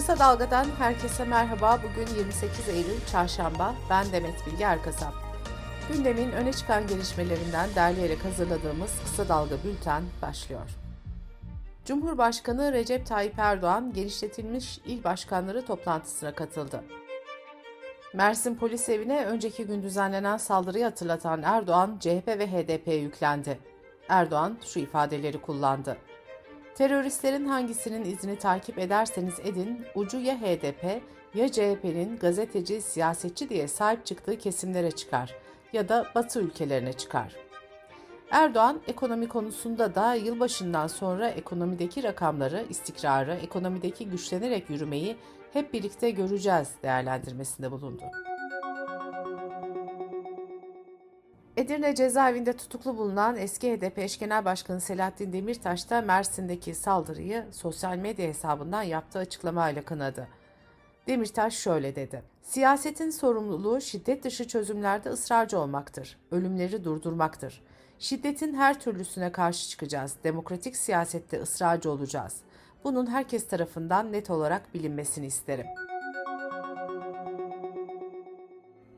Kısa Dalga'dan herkese merhaba. Bugün 28 Eylül Çarşamba. Ben Demet Bilge Erkasap. Gündemin öne çıkan gelişmelerinden derleyerek hazırladığımız Kısa Dalga Bülten başlıyor. Cumhurbaşkanı Recep Tayyip Erdoğan genişletilmiş il başkanları toplantısına katıldı. Mersin polis evine önceki gün düzenlenen saldırıyı hatırlatan Erdoğan, CHP ve HDP'ye yüklendi. Erdoğan şu ifadeleri kullandı. Teröristlerin hangisinin izini takip ederseniz edin, ucu ya HDP ya CHP'nin gazeteci, siyasetçi diye sahip çıktığı kesimlere çıkar ya da Batı ülkelerine çıkar. Erdoğan ekonomi konusunda da yılbaşından sonra ekonomideki rakamları, istikrarı, ekonomideki güçlenerek yürümeyi hep birlikte göreceğiz değerlendirmesinde bulundu. Edirne cezaevinde tutuklu bulunan eski HDP eş genel başkanı Selahattin Demirtaş da Mersin'deki saldırıyı sosyal medya hesabından yaptığı açıklamayla kınadı. Demirtaş şöyle dedi. Siyasetin sorumluluğu şiddet dışı çözümlerde ısrarcı olmaktır. Ölümleri durdurmaktır. Şiddetin her türlüsüne karşı çıkacağız. Demokratik siyasette ısrarcı olacağız. Bunun herkes tarafından net olarak bilinmesini isterim.''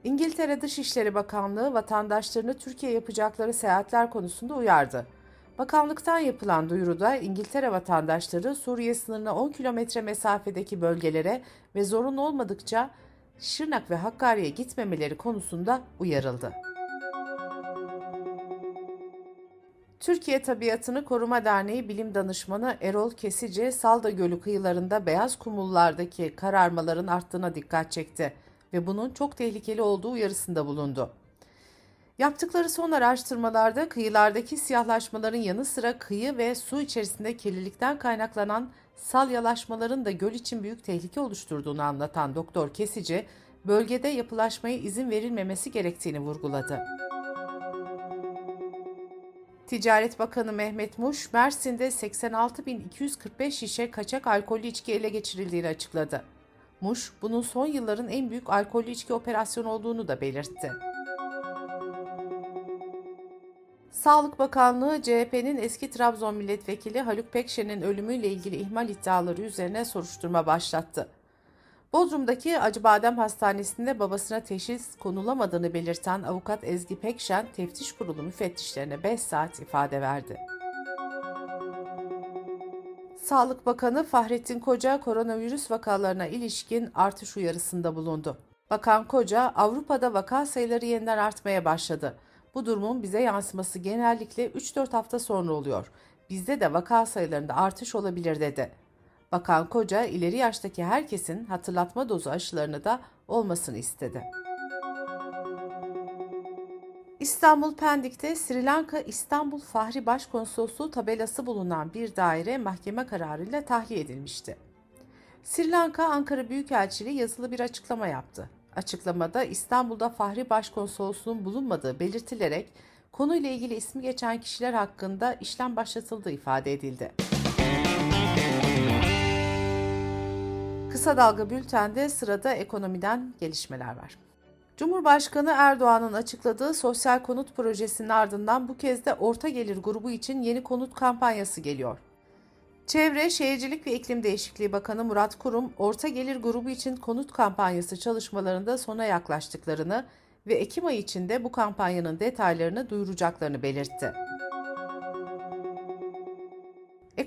İngiltere Dışişleri Bakanlığı vatandaşlarını Türkiye yapacakları seyahatler konusunda uyardı. Bakanlıktan yapılan duyuruda İngiltere vatandaşları Suriye sınırına 10 kilometre mesafedeki bölgelere ve zorun olmadıkça Şırnak ve Hakkari'ye gitmemeleri konusunda uyarıldı. Türkiye Tabiatını Koruma Derneği Bilim Danışmanı Erol Kesici, Salda Gölü kıyılarında beyaz kumullardaki kararmaların arttığına dikkat çekti ve bunun çok tehlikeli olduğu uyarısında bulundu. Yaptıkları son araştırmalarda kıyılardaki siyahlaşmaların yanı sıra kıyı ve su içerisinde kirlilikten kaynaklanan salyalaşmaların da göl için büyük tehlike oluşturduğunu anlatan Doktor Kesici, bölgede yapılaşmaya izin verilmemesi gerektiğini vurguladı. Ticaret Bakanı Mehmet Muş, Mersin'de 86.245 şişe kaçak alkollü içki ele geçirildiğini açıkladı. Muş, bunun son yılların en büyük alkollü içki operasyonu olduğunu da belirtti. Sağlık Bakanlığı, CHP'nin eski Trabzon milletvekili Haluk Pekşen'in ölümüyle ilgili ihmal iddiaları üzerine soruşturma başlattı. Bodrum'daki Acıbadem Hastanesi'nde babasına teşhis konulamadığını belirten avukat Ezgi Pekşen, teftiş kurulu müfettişlerine 5 saat ifade verdi. Sağlık Bakanı Fahrettin Koca koronavirüs vakalarına ilişkin artış uyarısında bulundu. Bakan Koca, Avrupa'da vaka sayıları yeniden artmaya başladı. Bu durumun bize yansıması genellikle 3-4 hafta sonra oluyor. Bizde de vaka sayılarında artış olabilir dedi. Bakan Koca, ileri yaştaki herkesin hatırlatma dozu aşılarını da olmasını istedi. İstanbul Pendik'te Sri Lanka İstanbul Fahri Başkonsolosluğu tabelası bulunan bir daire mahkeme kararıyla tahliye edilmişti. Sri Lanka Ankara Büyükelçiliği yazılı bir açıklama yaptı. Açıklamada İstanbul'da Fahri Başkonsolosluğun bulunmadığı belirtilerek konuyla ilgili ismi geçen kişiler hakkında işlem başlatıldığı ifade edildi. Kısa Dalga Bülten'de sırada ekonomiden gelişmeler var. Cumhurbaşkanı Erdoğan'ın açıkladığı sosyal konut projesinin ardından bu kez de orta gelir grubu için yeni konut kampanyası geliyor. Çevre, Şehircilik ve İklim Değişikliği Bakanı Murat Kurum, orta gelir grubu için konut kampanyası çalışmalarında sona yaklaştıklarını ve Ekim ayı içinde bu kampanyanın detaylarını duyuracaklarını belirtti.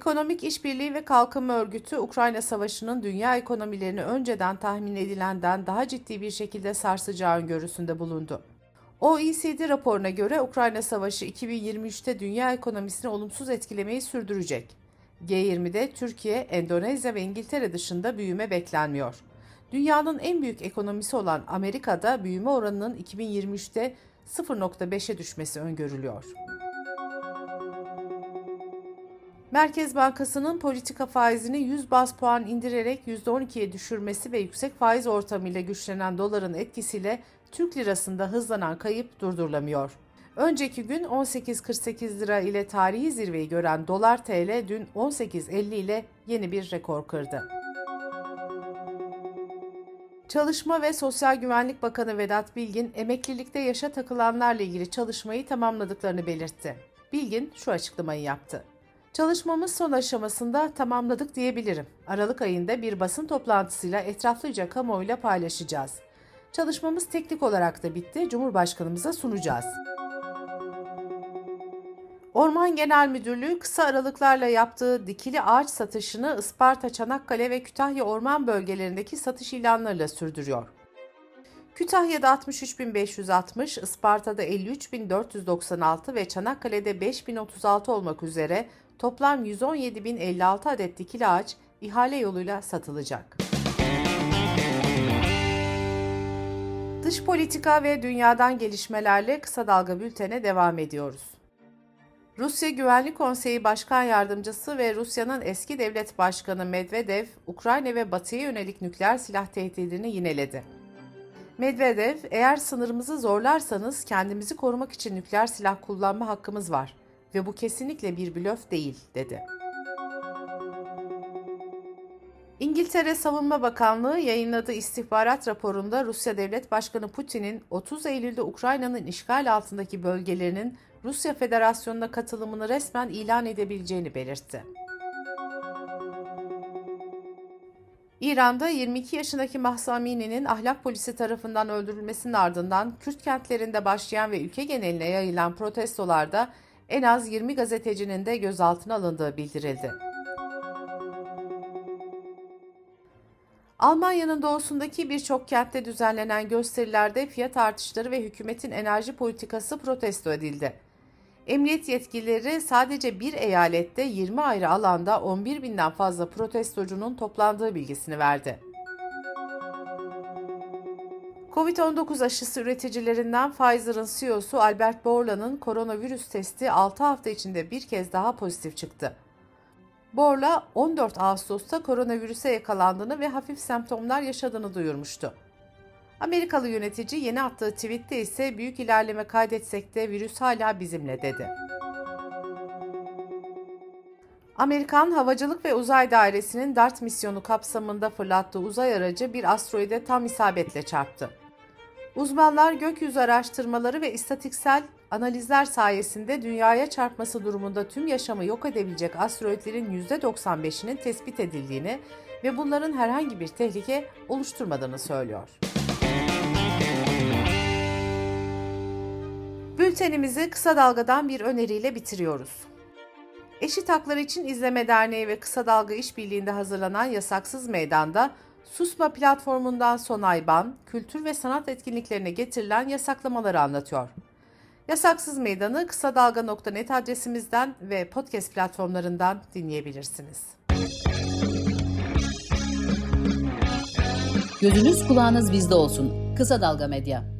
Ekonomik İşbirliği ve Kalkınma Örgütü, Ukrayna Savaşı'nın dünya ekonomilerini önceden tahmin edilenden daha ciddi bir şekilde sarsacağı öngörüsünde bulundu. OECD raporuna göre Ukrayna Savaşı 2023'te dünya ekonomisini olumsuz etkilemeyi sürdürecek. G20'de Türkiye, Endonezya ve İngiltere dışında büyüme beklenmiyor. Dünyanın en büyük ekonomisi olan Amerika'da büyüme oranının 2023'te 0.5'e düşmesi öngörülüyor. Merkez Bankası'nın politika faizini 100 bas puan indirerek %12'ye düşürmesi ve yüksek faiz ortamıyla güçlenen doların etkisiyle Türk lirasında hızlanan kayıp durdurulamıyor. Önceki gün 18.48 lira ile tarihi zirveyi gören dolar TL dün 18.50 ile yeni bir rekor kırdı. Çalışma ve Sosyal Güvenlik Bakanı Vedat Bilgin, emeklilikte yaşa takılanlarla ilgili çalışmayı tamamladıklarını belirtti. Bilgin şu açıklamayı yaptı. Çalışmamız son aşamasında tamamladık diyebilirim. Aralık ayında bir basın toplantısıyla etraflıca kamuoyuyla paylaşacağız. Çalışmamız teknik olarak da bitti, Cumhurbaşkanımıza sunacağız. Orman Genel Müdürlüğü kısa aralıklarla yaptığı dikili ağaç satışını Isparta, Çanakkale ve Kütahya orman bölgelerindeki satış ilanlarıyla sürdürüyor. Kütahya'da 63.560, Isparta'da 53.496 ve Çanakkale'de 5.036 olmak üzere toplam 117.056 adet dikili ağaç ihale yoluyla satılacak. Dış politika ve dünyadan gelişmelerle kısa dalga bültene devam ediyoruz. Rusya Güvenlik Konseyi Başkan Yardımcısı ve Rusya'nın eski devlet başkanı Medvedev, Ukrayna ve Batı'ya yönelik nükleer silah tehdidini yineledi. Medvedev, eğer sınırımızı zorlarsanız kendimizi korumak için nükleer silah kullanma hakkımız var ve bu kesinlikle bir blöf değil, dedi. İngiltere Savunma Bakanlığı yayınladığı istihbarat raporunda Rusya Devlet Başkanı Putin'in 30 Eylül'de Ukrayna'nın işgal altındaki bölgelerinin Rusya Federasyonu'na katılımını resmen ilan edebileceğini belirtti. İran'da 22 yaşındaki Mahsa Amini'nin ahlak polisi tarafından öldürülmesinin ardından Kürt kentlerinde başlayan ve ülke geneline yayılan protestolarda en az 20 gazetecinin de gözaltına alındığı bildirildi. Almanya'nın doğusundaki birçok kentte düzenlenen gösterilerde fiyat artışları ve hükümetin enerji politikası protesto edildi. Emniyet yetkilileri sadece bir eyalette 20 ayrı alanda 11 binden fazla protestocunun toplandığı bilgisini verdi. Covid-19 aşısı üreticilerinden Pfizer'ın CEO'su Albert Bourla'nın koronavirüs testi 6 hafta içinde bir kez daha pozitif çıktı. Borla 14 Ağustos'ta koronavirüse yakalandığını ve hafif semptomlar yaşadığını duyurmuştu. Amerikalı yönetici yeni attığı tweette ise büyük ilerleme kaydetsek de virüs hala bizimle dedi. Amerikan Havacılık ve Uzay Dairesi'nin DART misyonu kapsamında fırlattığı uzay aracı bir asteroide tam isabetle çarptı. Uzmanlar gökyüzü araştırmaları ve istatiksel analizler sayesinde dünyaya çarpması durumunda tüm yaşamı yok edebilecek asteroidlerin %95'inin tespit edildiğini ve bunların herhangi bir tehlike oluşturmadığını söylüyor. Bültenimizi kısa dalgadan bir öneriyle bitiriyoruz. Eşit Haklar İçin İzleme Derneği ve Kısa Dalga İşbirliği'nde hazırlanan Yasaksız Meydan'da Susma platformundan Sonay Ban, kültür ve sanat etkinliklerine getirilen yasaklamaları anlatıyor. Yasaksız Meydan'ı kısa dalga.net adresimizden ve podcast platformlarından dinleyebilirsiniz. Gözünüz kulağınız bizde olsun. Kısa Dalga Medya.